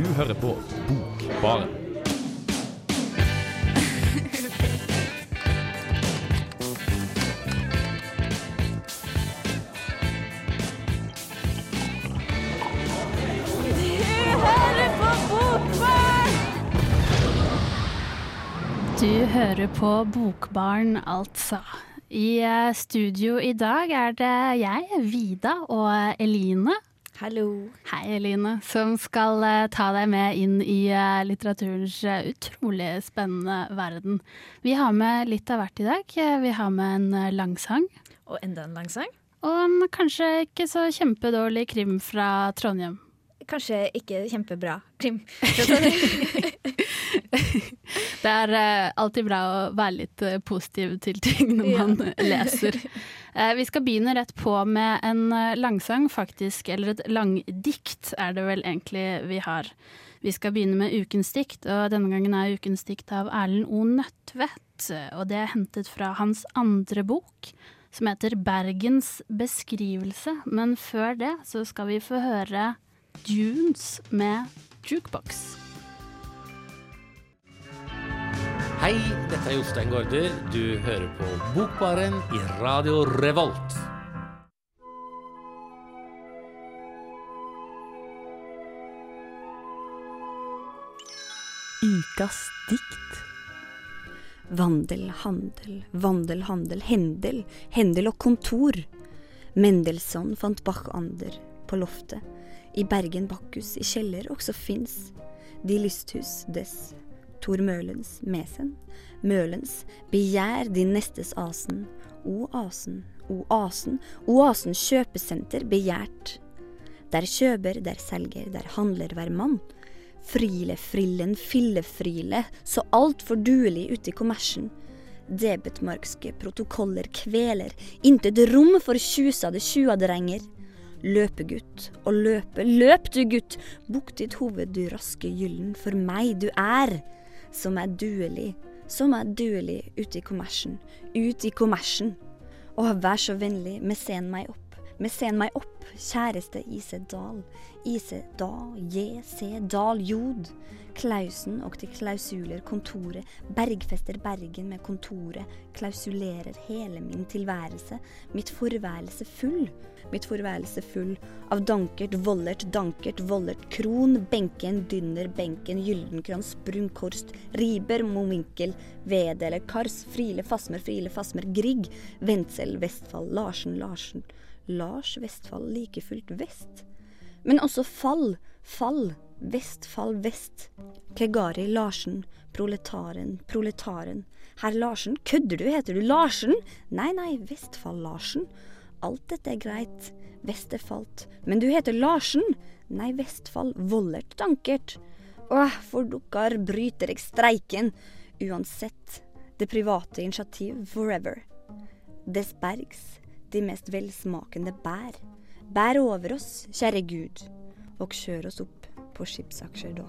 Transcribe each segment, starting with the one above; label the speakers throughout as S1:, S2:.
S1: Du hører på Bokbaren.
S2: Du hører på Bokbaren, altså. I eh, studio i dag er det jeg, Vida, og Eline.
S3: Hallo.
S2: Hei, Eline. Som skal eh, ta deg med inn i eh, litteraturens eh, utrolig spennende verden. Vi har med litt av hvert i dag. Vi har med en langsang.
S3: Og enda en langsang.
S2: Og en kanskje ikke så kjempedårlig krim fra Trondheim.
S3: Kanskje ikke kjempebra krim.
S2: Det er alltid bra å være litt positiv til ting når
S3: Ja.
S2: man leser. Eh, vi skal begynne rett på med en eh, langsang, faktisk. Eller et langdikt er det vel egentlig vi har. Vi skal begynne med ukens dikt, og denne gangen er ukens dikt av Erlend O. Nødtvedt. Og det er hentet fra hans andre bok, som heter 'Bergens beskrivelse'. Men før det så skal vi få høre Dunes med Jukebox.
S4: Hei, dette er Jostein Gaarder. Du hører på Bokbaren i Radio Revolt.
S5: Ukas dikt. Vandel, handel, vandel, handel, hendel, hendel og kontor. Mendelssohn fant Bach-ander på loftet. I Bergen Bakkus i kjeller også fins de lysthus dess. Tor Mølens mesen. Mølens begjær din nestes asen. O asen, o asen, oasen kjøpesenter begjært. Der kjøper, der selger, der handler hver mann. Frile, frillen, fillefrile, så altfor duelig ute i kommersen. Debetmarkske protokoller kveler, intet rom for tjusade tjuadrenger. Løpegutt og løpe, løp du gutt, bukk ditt hoved du raske gyllen, for meg du er, som er duelig, som er duelig ute i kommersen, ut i kommersen. Og vær så vennlig, mesen meg opp, mesen meg opp, kjæreste Isedal Dal. Ise Da, Dal, Jod. Klausen. Og til klausuler kontoret, bergfester Bergen med kontoret, klausulerer hele min tilværelse, mitt forværelse full, mitt forværelse full av dankert, vollert, dankert, vollert, kron, benken, dynner, benken, gyldenkrans, brunkorst, riber, mominkel, vedele, kars, frile, fasmer, frile, fasmer, Grieg, Wendsel, Vestfold, Larsen, Larsen, Lars Vestfold, like fullt vest. Men også fall, fall, Vestfall vest. Kegari Larsen, proletaren, proletaren. Herr Larsen, kødder du, heter du Larsen? Nei, nei, Vestfall-Larsen. Alt dette er greit, vest er falt, men du heter Larsen? Nei, Vestfall, vollert dankert. Åh, for dukkar bryter jeg streiken. Uansett, det private initiativ forever. Des bergs, de mest velsmakende bær. Bær over oss, kjære Gud, og kjør oss opp på skipsaksjer da.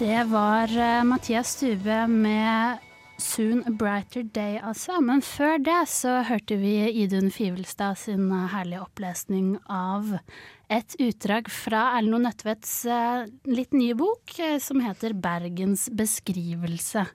S2: Det var eh, Mathias Stube med 'Soon a Brighter Day', altså. Men før det så hørte vi Idun Fivelstad sin eh, herlige opplesning av et utdrag fra Erlend. Nødtvedts eh, litt nye bok eh, som heter 'Bergens beskrivelse'.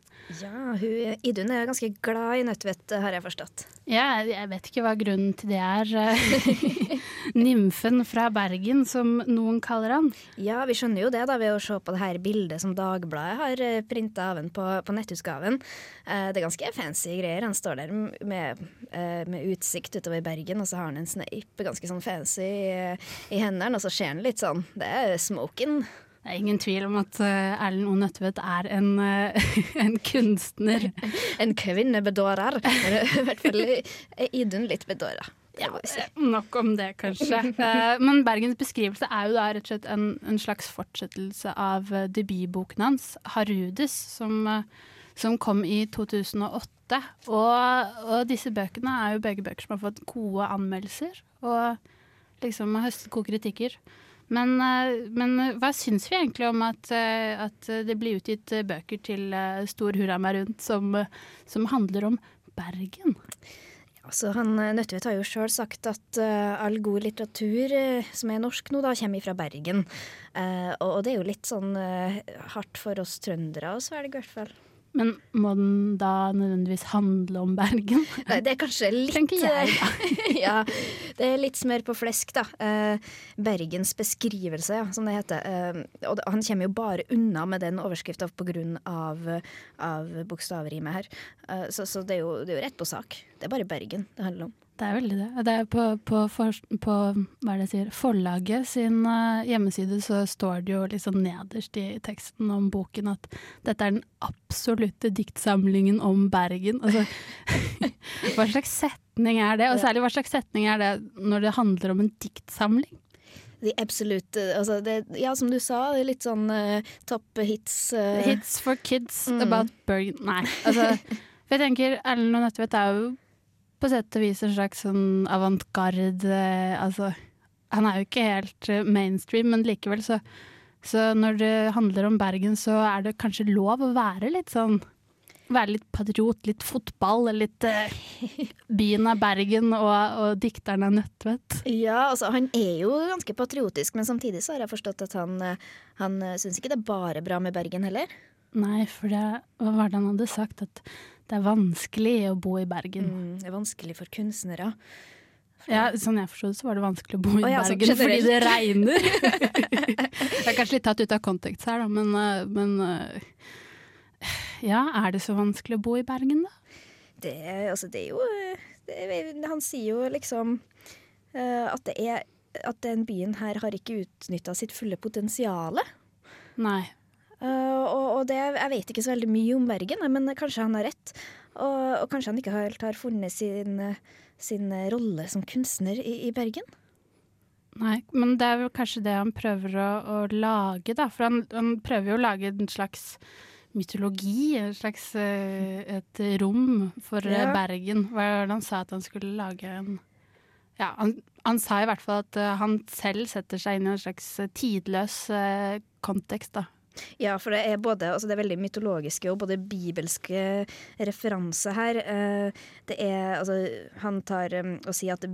S3: Ja, hun, Idun er ganske glad i Nødtvedt, har jeg forstått.
S2: Ja, jeg vet ikke hva grunnen til det er. eh, Nymfen fra Bergen, som noen kaller han.
S3: Ja, vi skjønner jo det da ved å se på det her bildet som Dagbladet har printa av ham på, på nettutgaven. Eh, det er ganske fancy greier. Han står der med, eh, med utsikt utover Bergen, og så har han en sneip ganske sånn fancy eh, i hendene, og så skjer han litt sånn Det er smoken.
S2: Det er ingen tvil om at eh, Erlend O. Nødtvedt er en, eh, en kunstner.
S3: En kvinnebedårer. I hvert fall er Idun litt bedåra.
S2: Ja, nok om det, kanskje. Eh, Men Bergens beskrivelse er jo da rett og slett en, en slags fortsettelse av debutboken hans, 'Harudis', som, som kom i 2008. Og, og disse bøkene er jo begge bøker som har fått gode anmeldelser, og liksom høstet gode kritikker. Men, eh, men eh, hva syns vi egentlig om at, eh, at det blir utgitt bøker til stor hurra meg rundt som, som handler om Bergen?
S3: Altså, han Nødtvedt har jo sjøl sagt at uh, all god litteratur uh, som er norsk nå, da, kommer fra Bergen. Uh, og, og det er jo litt sånn hardt for oss trøndere å svelge, i hvert fall.
S2: Men må den da nødvendigvis handle om Bergen?
S3: Nei, Det er kanskje litt
S2: jeg,
S3: ja, det er litt smør på flesk, da. Eh, Bergens beskrivelse, ja, som det heter. Eh, og han kommer jo bare unna med den overskrifta på grunn av, av bokstavrimet her. Eh, så så det, er jo, det er jo rett på sak. Det er bare Bergen det handler om.
S2: Det er veldig det. det er på, på, for, på er sier, forlaget sin eh, hjemmeside så står det jo liksom nederst i teksten om boken at dette er den absolutte diktsamlingen om Bergen. Altså, hva slags setning er det? Og særlig hva slags setning er det når det handler om en diktsamling?
S3: De Absolute altså det, Ja, som du sa, det er litt sånn uh, topp hits. Uh.
S2: Hits for kids
S3: Mm.
S2: about Bergen. Nei, altså jeg tenker Erlend og Nødtvedt er jo på sett og vis en slags sånn avantgarde Altså, han er jo ikke helt eh, mainstream, men likevel så Så når det handler om Bergen, så er det kanskje lov å være litt sånn Være litt patriot, litt fotball, litt eh, Byen er Bergen, og, og dikteren er Nødtvedt.
S3: Ja, altså han er jo ganske patriotisk, men samtidig så har jeg forstått at han, eh, han uh, syns ikke det er bare bra med Bergen heller.
S2: Nei, for det Hva var det han hadde sagt? At det er vanskelig å bo i Bergen.
S3: Mm, det er vanskelig for kunstnere.
S2: Ja, sånn jeg forstod det, så var det vanskelig å bo i
S3: oh, ja, Bergen
S2: Bergen fordi det regner. det er kanskje litt tatt ut av kontekst her, da, men, eh, men eh, Ja, er det så vanskelig å bo i Bergen, da?
S3: Det, altså, det er jo eh, det Han sier jo liksom at det er at den byen her har ikke utnytta sitt fulle potensial.
S2: Nei.
S3: Og, og det, jeg vet ikke så veldig mye om Bergen, men kanskje han har rett. Og, og kanskje han ikke helt har funnet sin, eh, sin eh, rolle som kunstner i, i Bergen.
S2: Nei, men det er jo kanskje det han prøver å, å lage, da. For han, han prøver jo å lage en slags mytologi, en slags eh, et rom for eh,
S3: Ja.
S2: Bergen. Hva var det han sa at han skulle lage en Ja, han, han sa i hvert fall at eh, han selv setter seg inn i en slags eh, tidløs eh, kontekst, da.
S3: Ja, for det er både altså det er veldig mytologiske og både bibelske referanser her. Eh, Det er, altså, han tar um, og sier at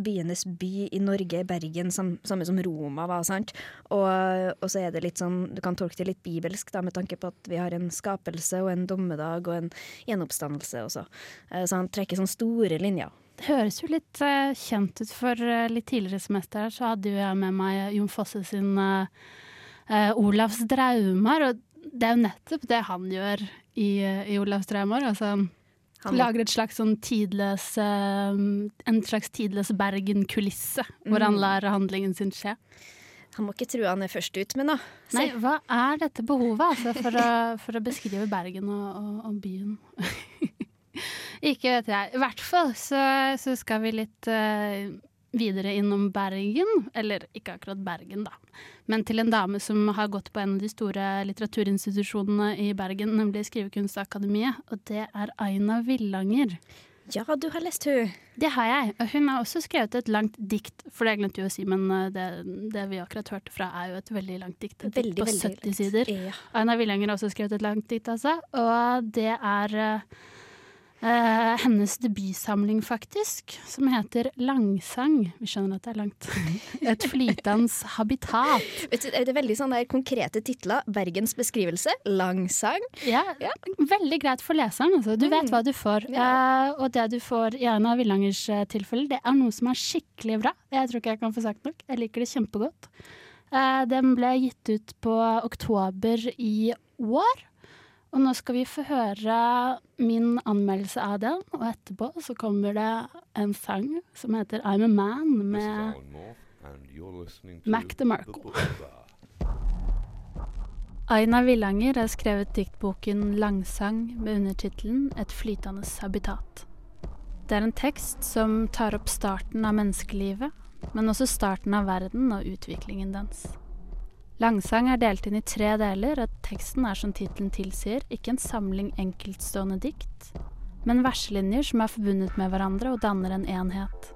S3: byenes by i Norge er Bergen, samme som Roma var. sant? Og, og så er det litt sånn, du kan tolke det litt bibelsk da, med tanke på at vi har en skapelse og en dommedag og en gjenoppstandelse også. Eh, Så han trekker sånne store linjer.
S2: Det høres jo litt eh, kjent ut, for litt tidligere semester her så hadde jo jeg med meg Jon Fosse sin eh, Olavs draumar, og det er jo nettopp det han gjør i, eh, i Olavs draumar. Altså, han lager et slags sånn tidløs uh, En slags tidløs Bergen-kulisse, hvor han lar handlingen sin skje.
S3: Han må ikke tro han er først ut, men da.
S2: Nei, hva er dette behovet altså, for, å, for å beskrive Bergen og, og, og byen? Ikke vet jeg. I hvert fall så, så skal vi litt eh, videre innom Bergen. Eller ikke akkurat Bergen, da. Men til en dame som har gått på en av de store litteraturinstitusjonene i Bergen, nemlig Skrivekunstakademiet. Og det er Aina Villanger.
S3: Ja, du har lest hun.
S2: Det har jeg. Og hun har også skrevet et langt dikt, for det glemte jeg å si, men eh, det, det vi akkurat hørte fra, er jo et veldig langt dikt. Et dikt
S3: Veldig,
S2: på
S3: veldig
S2: 70 sider.
S3: Ja.
S2: Aina Villanger har også skrevet et langt dikt, altså. Og det er eh, eh, hennes debutsamling, faktisk, som heter Langsang. Vi skjønner at det er langt. Et flytende habitat.
S3: Vet du, Det er veldig sånn der konkrete titler. Bergens beskrivelse, langsang.
S2: Ja, Veldig greit for leseren. Altså. Du vet hva du får. Eh, og det du får i Aina Villangers eh, tilfelle, det er noe som er skikkelig bra. Jeg tror ikke jeg kan få sagt nok. Jeg liker det kjempegodt. Eh, den ble gitt ut på oktober i år. Og nå skal vi få høre min anmeldelse av den, og etterpå så kommer det en sang som heter I'm a Man med Mac DeMarco. Aina Villanger har skrevet diktboken 'Langsang' med undertittelen 'Et flytende habitat'. Det er en tekst som tar opp starten av menneskelivet, men også starten av verden og utviklingen dens. Langsang er delt inn i tre deler, og teksten er som tittelen tilsier, ikke en samling enkeltstående dikt, men verselinjer som er forbundet med hverandre og danner en enhet.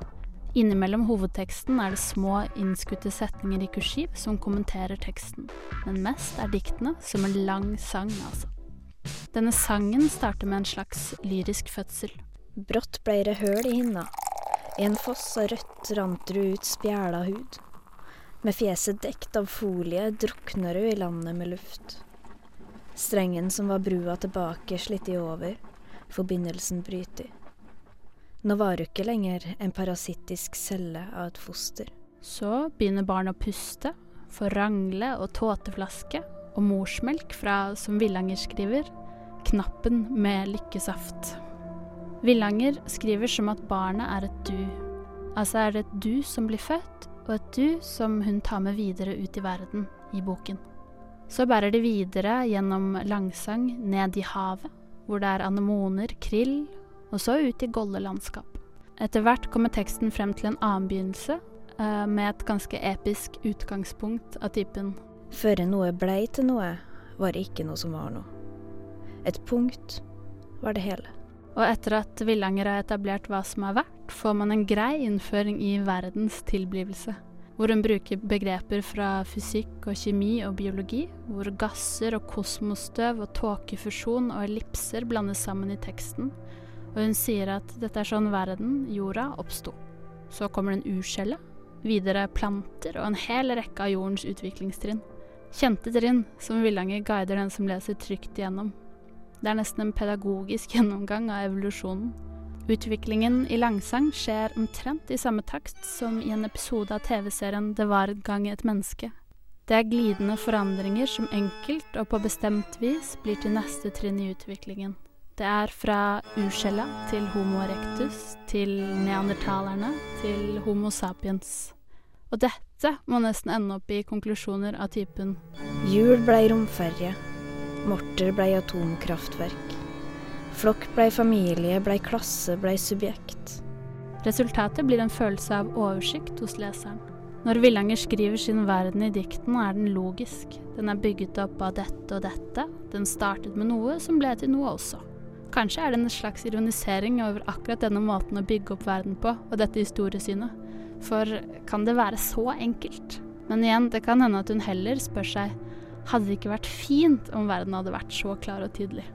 S2: Innimellom hovedteksten er det små, innskutte setninger i kursiv som kommenterer teksten, men mest er diktene som en lang sang, altså. Denne sangen starter med en slags lyrisk fødsel.
S3: Brått blei det høl i hinna. En foss av rødt rant ut spjæla hud. Med fjeset dekt av folie drukner du i landet med luft. Strengen som var brua tilbake, slitt i over, forbindelsen bryter. Nå var du ikke lenger en parasittisk celle av et foster.
S2: Så begynner barnet å puste, Forrangle og tåteflaske og morsmelk fra, som Villanger skriver, knappen med lykkesaft. Villanger skriver som at barnet er et du. Altså er det et du som blir født, og et du som hun tar med videre ut i verden i boken. Så bærer de videre gjennom langsang ned i havet, hvor det er anemoner, krill, og så ut i golde landskap. Etter hvert kommer teksten frem til en annen begynnelse, eh, med et ganske episk utgangspunkt av typen
S3: Før noe blei til noe, var det ikke noe som var noe. Et punkt var det hele.
S2: Og etter at Villanger har etablert hva som er verdt, får man en grei innføring i verdens tilblivelse. Hvor hun bruker begreper fra fysikk og kjemi og biologi, hvor gasser og kosmosstøv og tåkefusjon og ellipser blandes sammen i teksten. Og hun sier at dette er sånn verden, jorda, oppsto. Så kommer det en videre planter og en hel rekke av jordens utviklingstrinn. Kjente trinn som Villanger guider den som leser trygt igjennom. Det er nesten en pedagogisk gjennomgang av evolusjonen. Utviklingen i langsang skjer omtrent i samme takt som i en episode av TV-serien Det var en gang et menneske. Det er glidende forandringer som enkelt og på bestemt vis blir til neste trinn i utviklingen. Det er fra urcella til Homo erectus, til neandertalerne, til Homo sapiens. Og dette må nesten ende opp i konklusjoner av typen
S3: Jul blei romferje. Morter blei atomkraftverk. Flokk blei familie, blei klasse, blei subjekt.
S2: Resultatet blir en følelse av oversikt hos leseren. Når Villanger skriver sin verden i diktene, er den logisk. Den er bygget opp av dette og dette. Den startet med noe som ble til noe også. Kanskje er det en slags ironisering over akkurat denne måten å bygge opp verden på, og dette historiesynet. For kan det være så enkelt? Men igjen, det kan hende at hun heller spør seg hadde det ikke vært fint om verden hadde vært så klar og tydelig.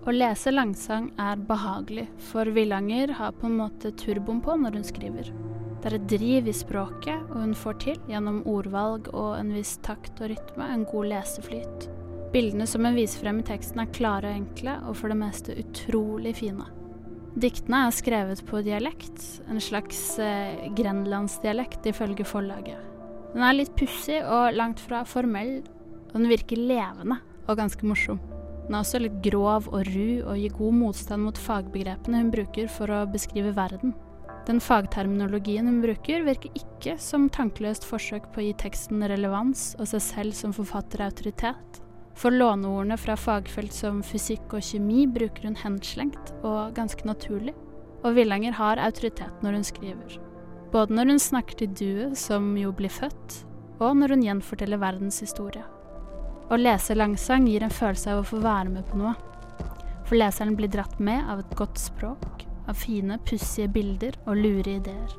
S2: Å lese langsang er behagelig, for Villanger har på en måte turboen på når hun skriver. Det er et driv i språket, og hun får til, gjennom ordvalg og en viss takt og rytme, en god leseflyt. Bildene som hun viser frem i teksten er klare og enkle, og for det meste utrolig fine. Diktene er skrevet på dialekt, en slags eh, grenlandsdialekt ifølge forlaget. Den er litt pussig og langt fra formell, og den virker levende og ganske morsom. Den er også litt grov og ru og gir god motstand mot fagbegrepene hun bruker for å beskrive verden. Den fagterminologien hun bruker, virker ikke som tankeløst forsøk på å gi teksten relevans og seg selv som forfatter autoritet. For låneordene fra fagfelt som fysikk og kjemi bruker hun henslengt og ganske naturlig. Og Villanger har autoritet når hun skriver. Både når hun snakker til duet, som jo blir født, og når hun gjenforteller verdens historie. Å lese langsang gir en følelse av å få være med på noe. For leseren blir dratt med av et godt språk, av fine, pussige bilder og lure ideer.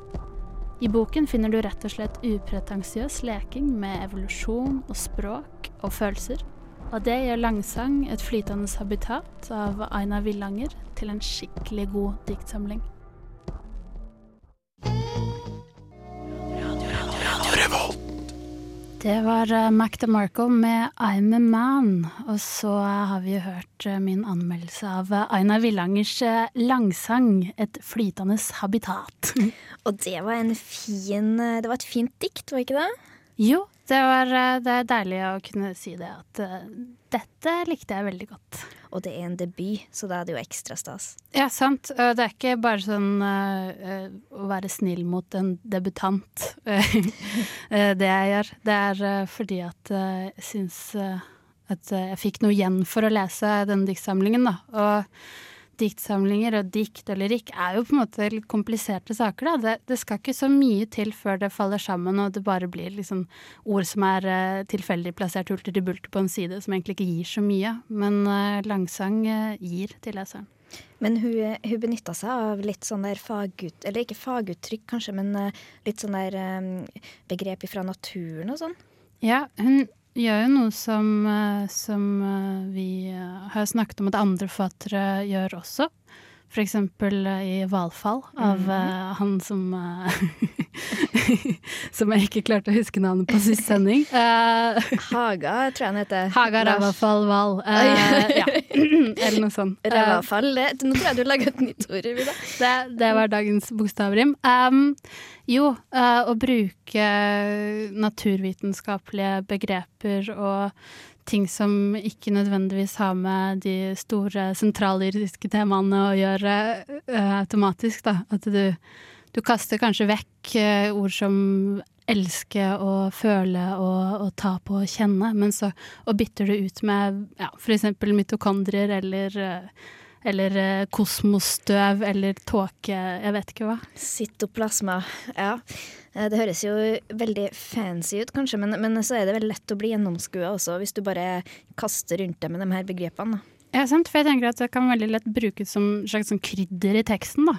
S2: I boken finner du rett og slett upretensiøs leking med evolusjon og språk og følelser. Og det gjør langsang, et flytende habitat av Aina Villanger, til en skikkelig god diktsamling. Det var uh, Mac DeMarco med I'm a Man. Og så har vi hørt uh, min anmeldelse av Aina Villangers langsang, 'Et flytende habitat'.
S3: Og det var, en fin, det var et fint dikt, var ikke det?
S2: Jo, det, var, det er deilig å kunne si det, at dette likte jeg veldig godt.
S3: Og det er en debut, så da er det jo ekstra stas.
S2: Ja, sant. Det er ikke bare sånn uh, å være snill mot en debutant, det jeg gjør. Det er uh, fordi at uh, jeg syns at jeg fikk noe igjen for å lese denne diktsamlingen, da. Og diktsamlinger og dikt og lyrikk er jo på en måte litt kompliserte saker. Da. Det, det, skal ikke så mye til før det faller sammen og det bare blir liksom ord som er uh, tilfeldig plassert hulter til bulter på en side, som egentlig ikke gir så mye. Men uh, langsang uh, gir til leseren.
S3: Men hun, hun benytta seg av litt sånn der fagut... Eller ikke faguttrykk, kanskje, men litt sånn der um, begrep fra naturen og sånn.
S2: Ja, hun gjør jo noe som, eh, som eh, vi eh, har snakket om at andre forfattere gjør også. For eksempel eh, i 'Hvalfall' av
S3: Mhm.
S2: uh, han som uh, Som jeg ikke klarte å huske navnet på sist sending. Uh,
S3: Haga, tror jeg han heter.
S2: Haga Rævafall Hval. Ja. Eller noe sånt. Ravafall,
S3: Rævafall. det- Nå tror jeg du lager et nytt ord. Vida.
S2: det, det var dagens bokstavrim. Um, jo, å bruke naturvitenskapelige begreper og ting som ikke nødvendigvis har med de store sentrallyriske temaene å gjøre uh, automatisk, da. At du, du kaster kanskje vekk uh, ord som elske og føle og, og ta på og kjenne, men så og bytter det ut med ja, eksempel mitokondrier eller eh, eller eh, kosmosstøv eller tåke, jeg vet ikke hva.
S3: Cytoplasma. Ja. Eh, Det høres jo veldig fancy ut, kanskje, men, men så er det vel lett å bli gjennomskua også, hvis du bare kaster rundt deg med de her begrepene. da.
S2: Ja, sant, for jeg tenker at det kan veldig lett brukes som slags sånn krydder i teksten. da.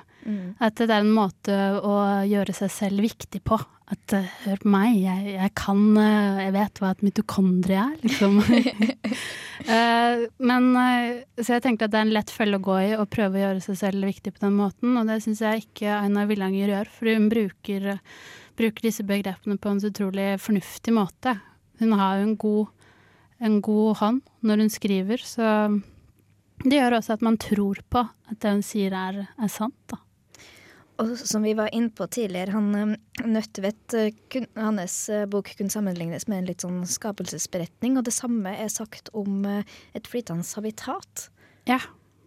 S2: At det er en måte å gjøre seg selv viktig på. At eh, hør på meg, jeg, jeg kan eh, Jeg vet hva et mitokondrie er, liksom. Eh, men Så jeg tenkte at det er en lett følge å gå i å prøve å gjøre seg selv viktig på den måten, og det syns jeg ikke Aina Villanger gjør, for hun bruker, bruker disse begrepene på en så utrolig fornuftig måte. Hun har jo en god, en god hånd når hun skriver, så det gjør også at man tror på at det hun sier er, er sant, da.
S3: Og som vi var inne på tidligere, han eh, Nødtvedt, eh, hans eh, bok kunne sammenlignes med en litt sånn skapelsesberetning, og det samme er sagt om et flytende habitat.
S2: Ja,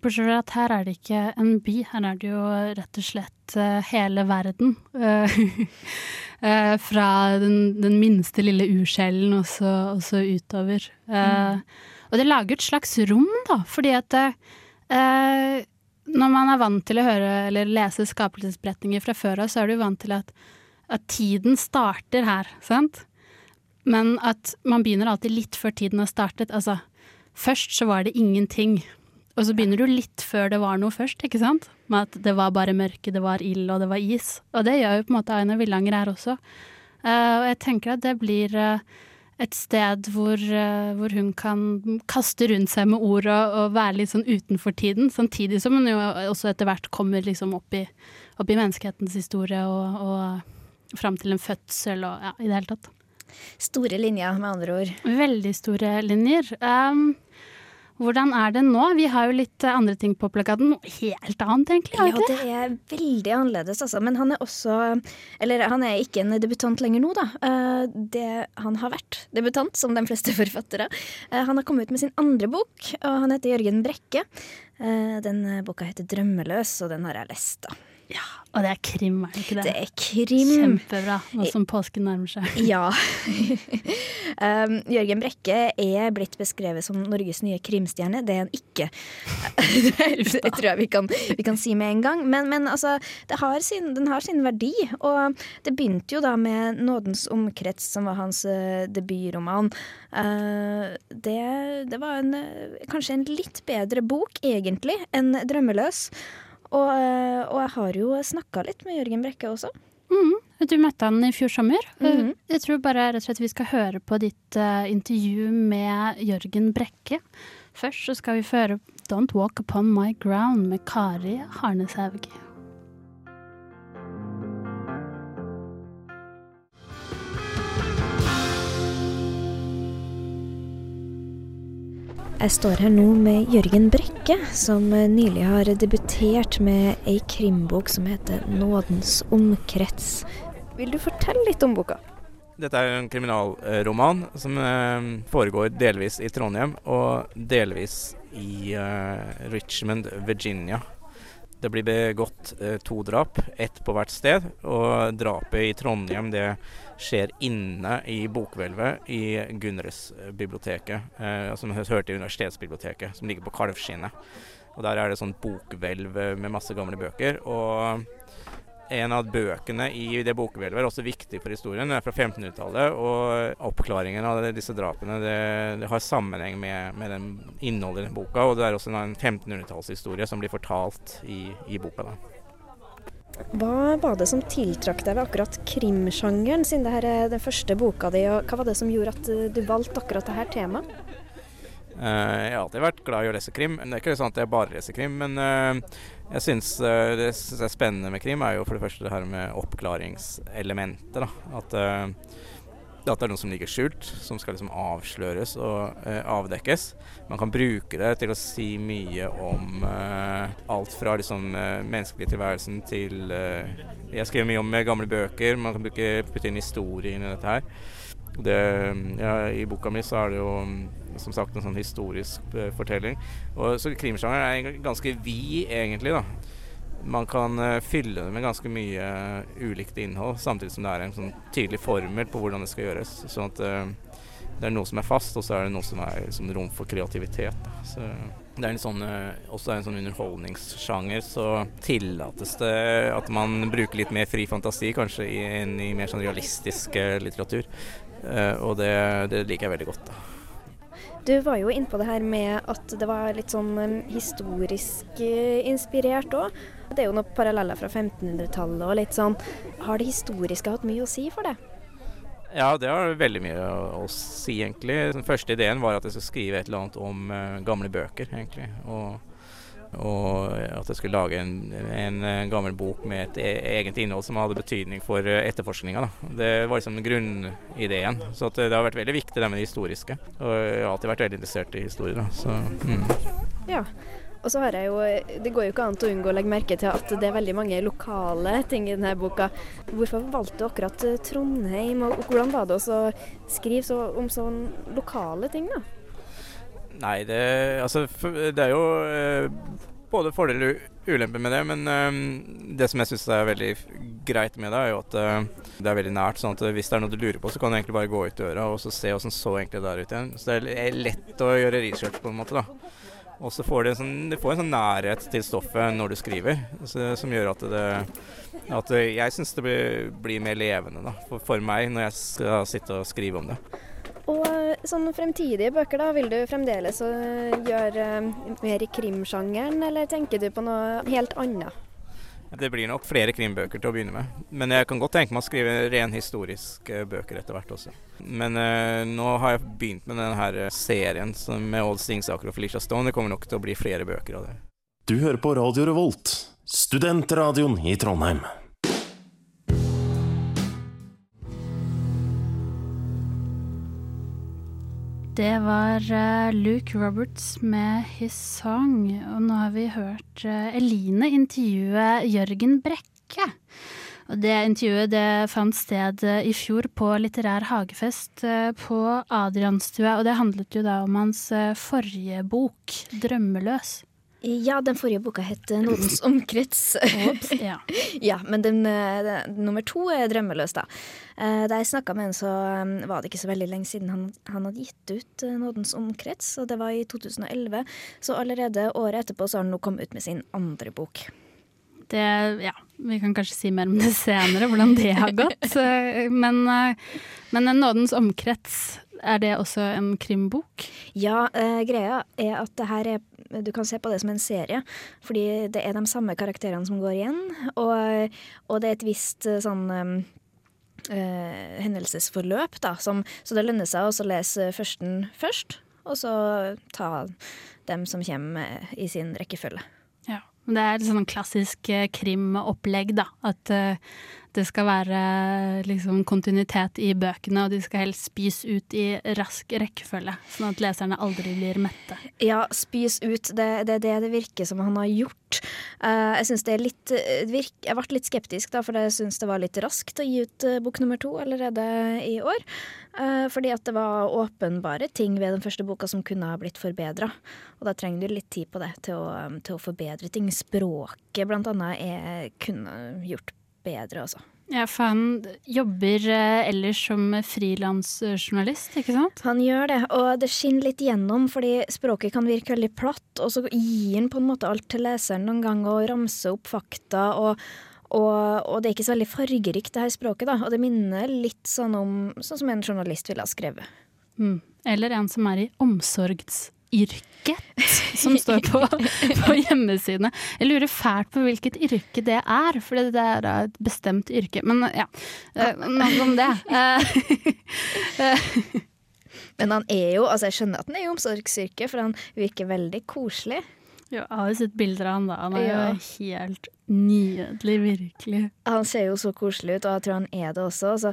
S2: bortsett fra at her er det ikke en by, her er det jo rett og slett hele verden. Fra den, den minste lille uskjellen og så, utover. Eh, Og det lager et slags rom, da, fordi at eh, når man er vant til å høre eller lese skapelsesberetninger fra før av, så er du vant til at, at tiden starter her, sant? Men at man begynner alltid litt før tiden har startet. Altså, først så var det ingenting. Og så begynner du litt før det var noe først, ikke sant? Med at det var bare mørke, det var ild og det var is. Og det gjør jo på en måte Aina Villanger her også. Uh, og jeg tenker at det blir eh, et sted hvor, eh, hvor hun kan kaste rundt seg med ord og, og være litt sånn utenfor tiden, samtidig som hun jo også etter hvert kommer liksom opp i, opp i menneskehetens historie og, og fram til en fødsel og ja, i det hele tatt.
S3: Store linjer, med andre ord.
S2: Veldig store linjer. Um, hvordan er det nå? Vi har jo litt eh, andre ting på plakaten. Noe helt annet, egentlig.
S3: Ja,
S2: det?
S3: er veldig annerledes, altså. Men han er også Eller han er ikke en debutant lenger nå, da. Eh, Det, han har vært debutant, som de fleste forfattere. Eh, Han har kommet ut med sin andre bok, og han heter Jørgen Brekke. Den boka heter 'Drømmeløs', og den har jeg lest, da.
S2: Ja, Og det er krim, er det ikke det?
S3: Det er krim.
S2: Kjempebra, nå som påsken nærmer seg.
S3: Ja. um, Jørgen Brekke er blitt beskrevet som Norges nye krimstjerne. Det er han ikke. det tror jeg vi kan, vi kan si med en gang. Men, men altså, det har sin, den har sin verdi. Og det begynte jo da med 'Nådens omkrets', som var hans uh, debutroman. Uh, det, det var en, eh, kanskje en litt bedre bok, egentlig, enn 'Drømmeløs'. Og, eh, og jeg har jo snakka litt med Jørgen Brekke også.
S2: Mm. Du møtte han i fjor sommer.
S3: Mhm.
S2: Jeg tror bare rett og slett vi skal høre på ditt uh, intervju med Jørgen Brekke. Først så skal vi føre 'Don't Walk Upon My Ground' med Kari Harneshaug.
S3: Jeg står her nå med Jørgen Brekke, som nylig har debutert med ei krimbok som heter 'Nådens omkrets'. Vil du fortelle litt om boka?
S6: Dette er en kriminalroman som eh, foregår delvis i Trondheim og delvis i eh, Richmond, Virginia. Det blir begått eh, to drap, ett på hvert sted. Og drapet i Trondheim det skjer inne i bokhvelvet i Gunres-biblioteket, eh, som hørte i Universitetsbiblioteket, som ligger på Kalvskinnet. Og Der er det sånn bokhvelv eh, med masse gamle bøker. Og en av bøkene i det bokhvelvet er også viktig for historien. Den er fra 1500-tallet, og oppklaringen av disse drapene det, det har sammenheng med, med den innholdet i den boka. Og det er også en 1500-tallshistorie som blir fortalt i, i boka. da.
S3: Hva var det som tiltrakk deg ved akkurat krimsjangeren, siden dette er den første boka di? og Hva var det som gjorde at eh, du valgte akkurat dette temaet?
S6: Uh, jeg har alltid vært glad i å lese krim. Det er ikke sånn at jeg bare leser krim, men uh, jeg syns det det jeg er spennende med krim, er jo for det første det her med oppklaringselementet. Da. At, at det er noe som ligger skjult, som skal liksom avsløres og avdekkes. Man kan bruke det til å si mye om alt fra liksom menneskelig tilværelsen til Jeg skriver mye om gamle bøker. Man kan bruke, putte inn historie inn i dette her. Det, ja, I boka mi så er det jo som sagt en sånn historisk uh, fortelling. Og, så krimsjangeren er ganske vid, egentlig. da. Man kan uh, fylle det med ganske mye uh, ulikt innhold, samtidig som det er en sånn tydelig formel på hvordan det skal gjøres. Sånn at det er noe som er fast, og så er det noe som er liksom, rom for kreativitet. Da. Så det er en sånn, også en sånn underholdningssjanger, så tillates det at man bruker litt mer fri fantasi kanskje i, i mer sånn realistisk litteratur. Og det, det liker jeg veldig godt. da.
S3: Du var jo innpå det her med at det var litt sånn um, historisk uh, inspirert òg. Det er jo noen paralleller fra 1500-tallet og litt sånn. Har det historiske hatt mye å si for det?
S6: Ja, det har veldig mye å, å si, egentlig. Den første ideen var at jeg skulle skrive et eller annet om uh, gamle bøker, egentlig. Og og at jeg skulle lage en, en, gammel bok med et e, eget innhold som hadde betydning for eh, etterforskninga. Det var liksom grunnideen. Så det har vært veldig viktig det med det historiske. Og jeg har alltid vært veldig interessert i historie. Da. Så,
S3: mm. Ja. Og så har jeg jo Det går jo ikke an å unngå å legge merke til at det er veldig mange lokale ting i denne boka. Hvorfor valgte du akkurat eh, Trondheim, og hvordan var det å skrive så, om sånne lokale ting, da?
S6: Nei, det, altså, det er jo eh, både fordeler og ulemper med det. Men eh, det som jeg syns er veldig greit med det, er jo at eh, det er veldig nært. sånn at hvis det er noe du lurer på, så kan du egentlig bare gå ut døra og så se åssen så egentlig det er ut igjen. Så det er lett å gjøre research på en måte, da. Og så får du en, sånn, får en sånn nærhet til stoffet når du skriver, så, som gjør at det at jeg syns det blir, blir, mer levende da, for, for meg når jeg skal sitte og skrive om det.
S3: Og sånne sånn fremtidige bøker, da, vil du fremdeles gjøre uh, mer i krimsjangeren, eller tenker du på noe helt annet?
S6: Det blir nok flere krimbøker til å begynne med. Men jeg kan godt tenke meg å skrive ren historiske bøker etter hvert også. Men uh, nå har jeg begynt med denne serien med Old Stingsaker og Felicia Stone. Det kommer nok til å bli flere bøker av det.
S7: Du hører på Radio Revolt, studentradioen i Trondheim.
S2: Det var uh, Luke Roberts med 'His Song'. Og nå har vi hørt uh, Eline intervjue Jørgen Brekke. Og det intervjuet det fant sted uh, i fjor på Litterær hagefest på Adrianstua. Og det handlet jo da om hans forrige bok, 'Drømmeløs'.
S3: Ja, den forrige boka het 'Nådens omkrets'.
S2: Ja.
S3: ja. men den, eh, den, nummer to er 'Drømmeløs', da. Eh, da jeg snakka med en, så var det ikke så veldig lenge siden han, han hadde gitt ut 'Nådens omkrets', og det var i 2011. Så allerede året etterpå så har han nå kommet ut med sin andre bok.
S2: Det, ja, vi kan kanskje si mer om det senere, hvordan det har gått. Men, men 'Nådens omkrets' Er det også en krimbok?
S3: Ja, eh, greia er at det her er Du kan se på det som en serie, fordi det er de samme karakterene som går igjen. Og, og det er et visst eh, sånn eh, hendelsesforløp, da. Som, så det lønner seg å lese førsten først, og så ta dem som kommer i sin rekkefølge.
S2: Ja, Det er et sånn klassisk eh, krimopplegg, da. At uh, det skal være liksom, kontinuitet i bøkene, og de skal helst spys ut i rask rekkefølge, sånn at leserne aldri blir mette.
S3: Ja, spys ut. Det er det, det, det virker som han har gjort. Uh, jeg syns det er litt virk, Jeg ble litt skeptisk, da, for jeg syns det var litt raskt å gi ut uh, bok nummer to allerede i år. Uh, fordi at det var åpenbare ting ved den første boka som kunne ha blitt forbedra. Og da trenger du litt tid på det til å, til å forbedre ting. Språket blant annet er kunne gjort bedre, altså.
S2: Ja, for han jobber eh, ellers som frilansjournalist, ikke sant?
S3: Han gjør det, og det skinner litt gjennom, fordi språket kan virke veldig platt, og så gir han på en måte alt til leseren noen gang og ramser opp fakta. og Og, og det er ikke så veldig fargerikt, det her språket, da. Og det minner litt sånn om sånn som en journalist ville ha skrevet.
S2: Mm. Eller en som er i omsorgsyrket, som står på, på hjemmesidene. Jeg lurer fælt på hvilket yrke det er, for det er et bestemt yrke. Men ja, eh, nok om det.
S3: Men han er jo, altså jeg skjønner at han er i omsorgsyrket, for han virker veldig koselig.
S2: Jo, jeg har sett bilder av han da. Han er
S3: Ja.
S2: jo helt nydelig, virkelig.
S3: Han ser jo så koselig ut, og jeg tror han er det også. Så,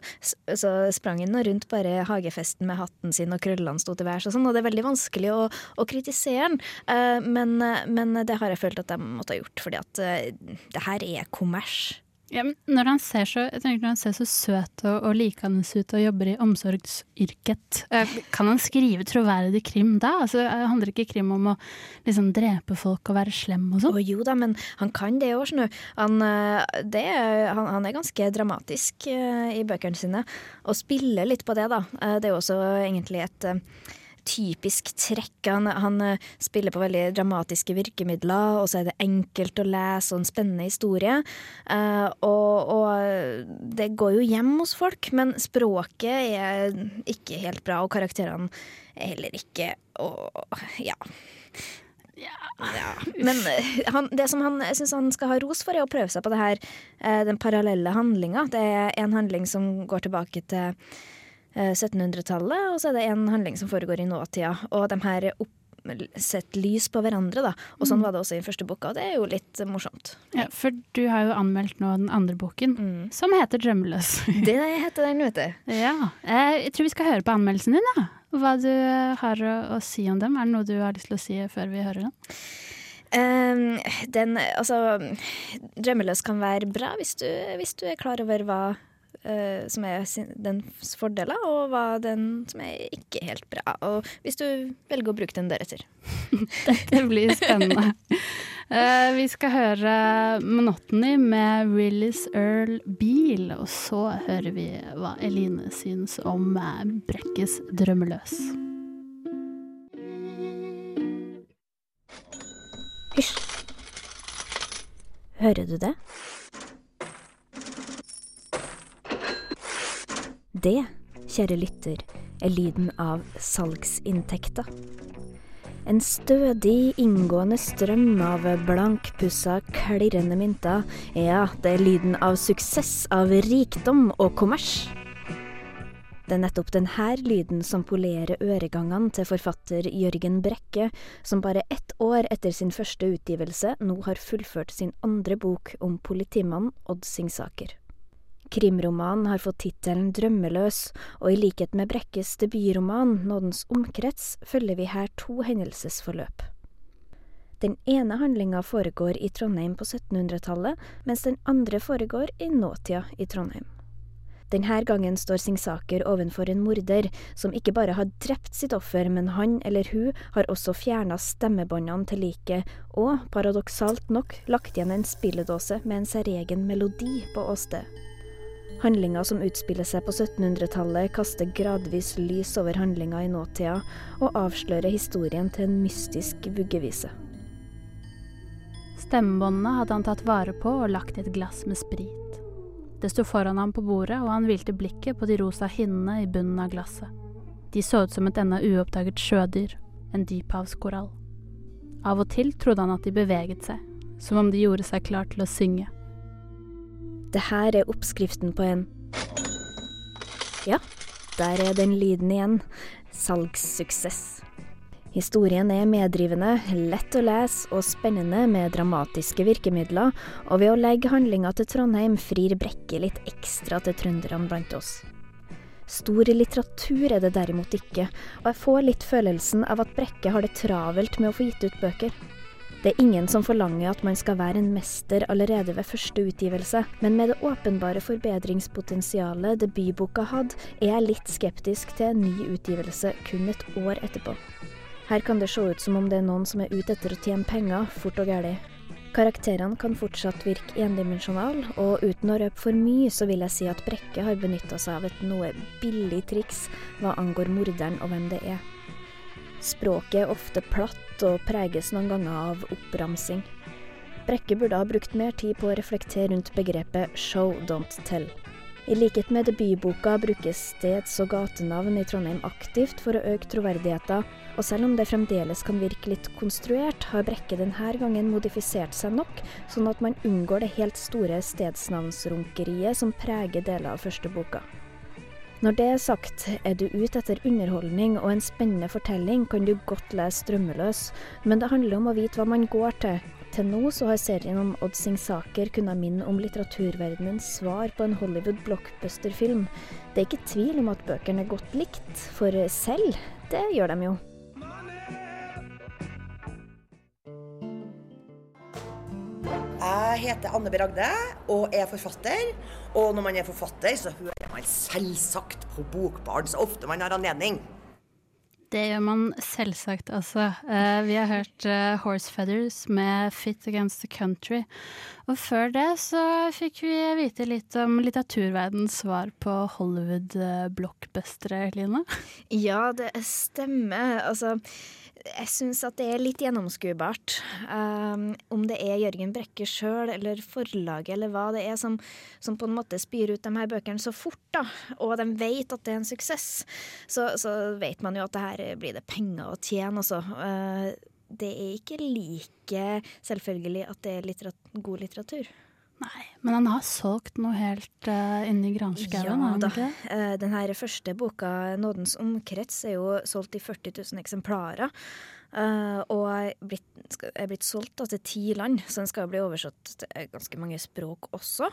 S3: så sprang han rundt bare hagefesten med hatten sin, og krøllene sto til værs og sånn, og det er veldig vanskelig å, å kritisere han. Eh, men, men det har jeg følt at de måtte ha gjort, fordi at eh, det her er kommers.
S2: Ja, når han så, når han ser så søt og, og likende ut og jobber i omsorgsyrket, eh, kan han skrive troverdig krim da? Altså, det handler ikke krim om å liksom drepe folk og være slem og sånn?
S3: Oh, jo da, men han kan det òg, skjønner. Han, eh, han, han er ganske dramatisk eh, i bøkene sine, og spiller litt på det, da. Eh, Det er jo også egentlig et eh, typisk trekk. Han, han eh, spiller på veldig dramatiske virkemidler, og så er det enkelt å lese og en spennende historie. Uh, og, og det går jo hjem hos folk, men språket er ikke helt bra, og karakterene er heller ikke Og ja. Ja, men eh, han, det som han, jeg syns han skal ha ros for, er å prøve seg på det her, den parallelle handlinga. Det er en handling som går tilbake til 1700-tallet, og så er det en handling som foregår i nåtida. Og de her opp, setter lys på hverandre, da. Og sånn var det også i den første boka, og det er jo litt morsomt.
S2: Ja, for du har jo anmeldt nå den andre boken,
S3: Mm.
S2: som heter 'Drømmeløs'.
S3: Det heter den, vet du.
S2: ja, eh, jeg tror vi skal høre på anmeldelsen din, da. Hva du eh, har å, å si om dem. Er det noe du har lyst til å si før vi hører den?
S3: Um, den, altså, Drømmeløs kan være bra hvis du, hvis du er klar over hva eh, som er dens fordeler, og hva den som er ikke helt bra. Og hvis du velger å bruke den deretter.
S2: Det blir spennende. uh, vi skal høre 'Monotony' med Willis Earl Beal, og så hører vi hva Eline syns om eh, Brekkes 'Drømmeløs'.
S3: Hysj. Hører du det? Det, kjære lytter, er lyden av salgsinntekter. En stødig, inngående strøm av blankpussa, klirrende mynter. Ja, det er lyden av suksess, av rikdom og kommers. Det er nettopp denne lyden som polerer øregangene til forfatter Jørgen Brekke, som bare ett år etter sin første utgivelse nå har fullført sin andre bok om politimannen Odd Singsaker. Krimromanen har fått tittelen Drømmeløs, og i likhet med Brekkes debutroman Nådens omkrets følger vi her to hendelsesforløp. Den ene handlinga foregår i Trondheim på 1700-tallet, mens den andre foregår i nåtida i Trondheim. Denne gangen står Singsaker ovenfor en morder som ikke bare har drept sitt offer, men han eller hun har også fjerna stemmebåndene til liket, og, paradoksalt nok, lagt igjen en spilledåse med en særegen melodi på åstedet. Handlinga som utspiller seg på 1700-tallet, kaster gradvis lys over handlinga i nåtida, og avslører historien til en mystisk vuggevise.
S2: Stemmebåndene hadde han tatt vare på og lagt i et glass med sprit. Det sto foran ham på bordet, og han hvilte blikket på de rosa hinnene i bunnen av glasset. De så ut som et ennå uoppdaget sjødyr, en dyphavskorall. Av og til trodde han at de beveget seg, som om de gjorde seg klar til å synge.
S3: Det her er oppskriften på en Ja, der er den lyden igjen. Salgssuksess. Historien er meddrivende, lett å lese og spennende med dramatiske virkemidler, og ved å legge handlinga til Trondheim frir Brekke litt ekstra til trønderne blant oss. Stor litteratur er det derimot ikke, og jeg får litt følelsen av at Brekke har det travelt med å få gitt ut bøker. Det er ingen som forlanger at man skal være en mester allerede ved første utgivelse, men med det åpenbare forbedringspotensialet debutboka hadde, er jeg litt skeptisk til en ny utgivelse kun et år etterpå. Her kan det se ut som om det er noen som er ute etter å tjene penger, fort og gæli. Karakterene kan fortsatt virke endimensjonale, og uten å røpe for mye, så vil jeg si at Brekke har benytta seg av et noe billig triks hva angår morderen og hvem det er. Språket er ofte platt og preges noen ganger av oppramsing. Brekke burde ha brukt mer tid på å reflektere rundt begrepet show don't tell. I likhet med debutboka brukes steds- og gatenavn i Trondheim aktivt for å øke troverdigheten, og selv om det fremdeles kan virke litt konstruert, har Brekke denne gangen modifisert seg nok, sånn at man unngår det helt store stedsnavnsrunkeriet som preger deler av første boka. Når det er sagt, er du ute etter underholdning og en spennende fortelling, kan du godt lese 'Strømmeløs', men det handler om å vite hva man går til. Til nå så har serien om Odd Singsaker kunnet minne om litteraturverdenens svar på en Hollywood blockbuster-film. Det er ikke tvil om at bøkene er godt likt, for selv, det gjør de jo.
S8: Jeg heter Anne B. Ragde og er forfatter. Og når man er forfatter, så hører man selvsagt på Bokbarn så ofte man har anledning.
S2: Det gjør man selvsagt, altså. Eh, vi har hørt eh, Horse Feathers med Fit Against the Country. Og før det så fikk vi vite litt om litteraturverdens svar på Hollywood-blockbustere, Line.
S3: Ja, det stemmer. Altså, jeg syns at det er litt gjennomskuebart. Um, om det er Jørgen Brekke sjøl eller forlaget eller hva det er som, som, på en måte spyr ut de her bøkene så fort, da, og de vet at det er en suksess, så, så vet man jo at det her blir det penger å tjene, altså. Uh, det er ikke like selvfølgelig at det er litterat god litteratur.
S2: Nei, men han har solgt noe helt uh, inni granskauen,
S3: Ja da. Eh, Den her første boka, 'Nådens omkrets', er jo solgt i 40 000 eksemplarer. Uh, og er blitt, skal- er blitt solgt da, til ti land, så den skal bli oversatt til ganske mange språk også.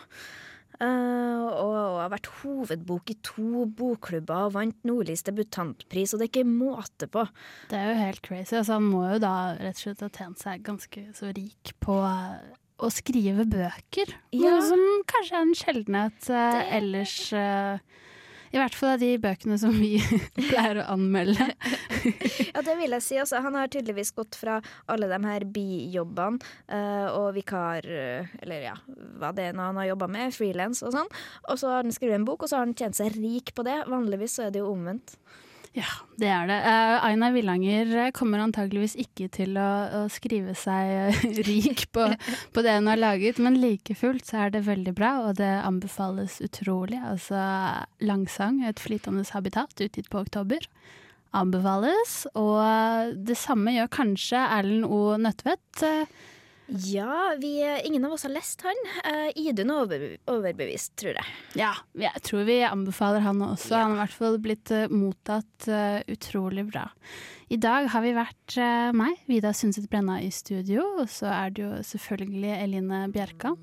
S3: Uh, og, og har vært hovedbok i to bokklubber og vant Nordlys debutantpris, og det er ikke måte på.
S2: Det er jo helt crazy. Altså, han må jo da rett og slett ha tjent seg ganske så rik på eh, å skrive bøker.
S3: Ja.
S2: Noe som kanskje er en sjeldenhet eh, ellers. eh, I hvert fall av de bøkene som vi pleier å anmelde.
S3: Ja, det vil jeg si. Altså, han har tydeligvis gått fra alle de her bijobbene uh, og vikar... eh, eller ja, hva det er nå han har jobba med, frilans og sånn. Og så har han skrevet en bok, og så har han tjent seg rik på det. Vanligvis så er det jo omvendt.
S2: Ja, det er det. Uh, Einar Villanger eh, kommer antageligvis ikke til å, å skrive seg eh, rik på, på det hun har laget, men like fullt så er det veldig bra, og det anbefales utrolig. Altså Langsang, et flytende habitat, utgitt på oktober. Anbefales. Og det samme gjør kanskje Erlend O. Nødtvedt. Eh,
S3: Ja, vi, ingen av oss har lest han. Uh, Idun er over, overbevist, tror jeg.
S2: Ja, jeg tror vi anbefaler han også. Han har i hvert fall blitt uh, mottatt uh, utrolig bra. I dag har vi vært meg, Vida Sundset Brenna, i studio. Og så er det jo selvfølgelig Eline Bjerkan.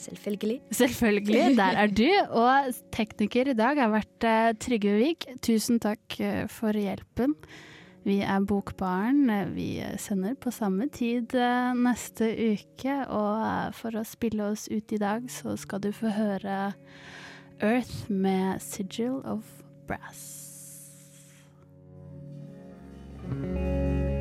S3: Selvfølgelig.
S2: Selvfølgelig, der er du. Og tekniker i dag har vært Trygve Vik. Tusen takk for hjelpen. Vi er Bokbaren. Vi sender på samme tid eh, neste uke, og eh, for å spille oss ut i dag, så skal du få høre Earth med Sigil of Brass. thank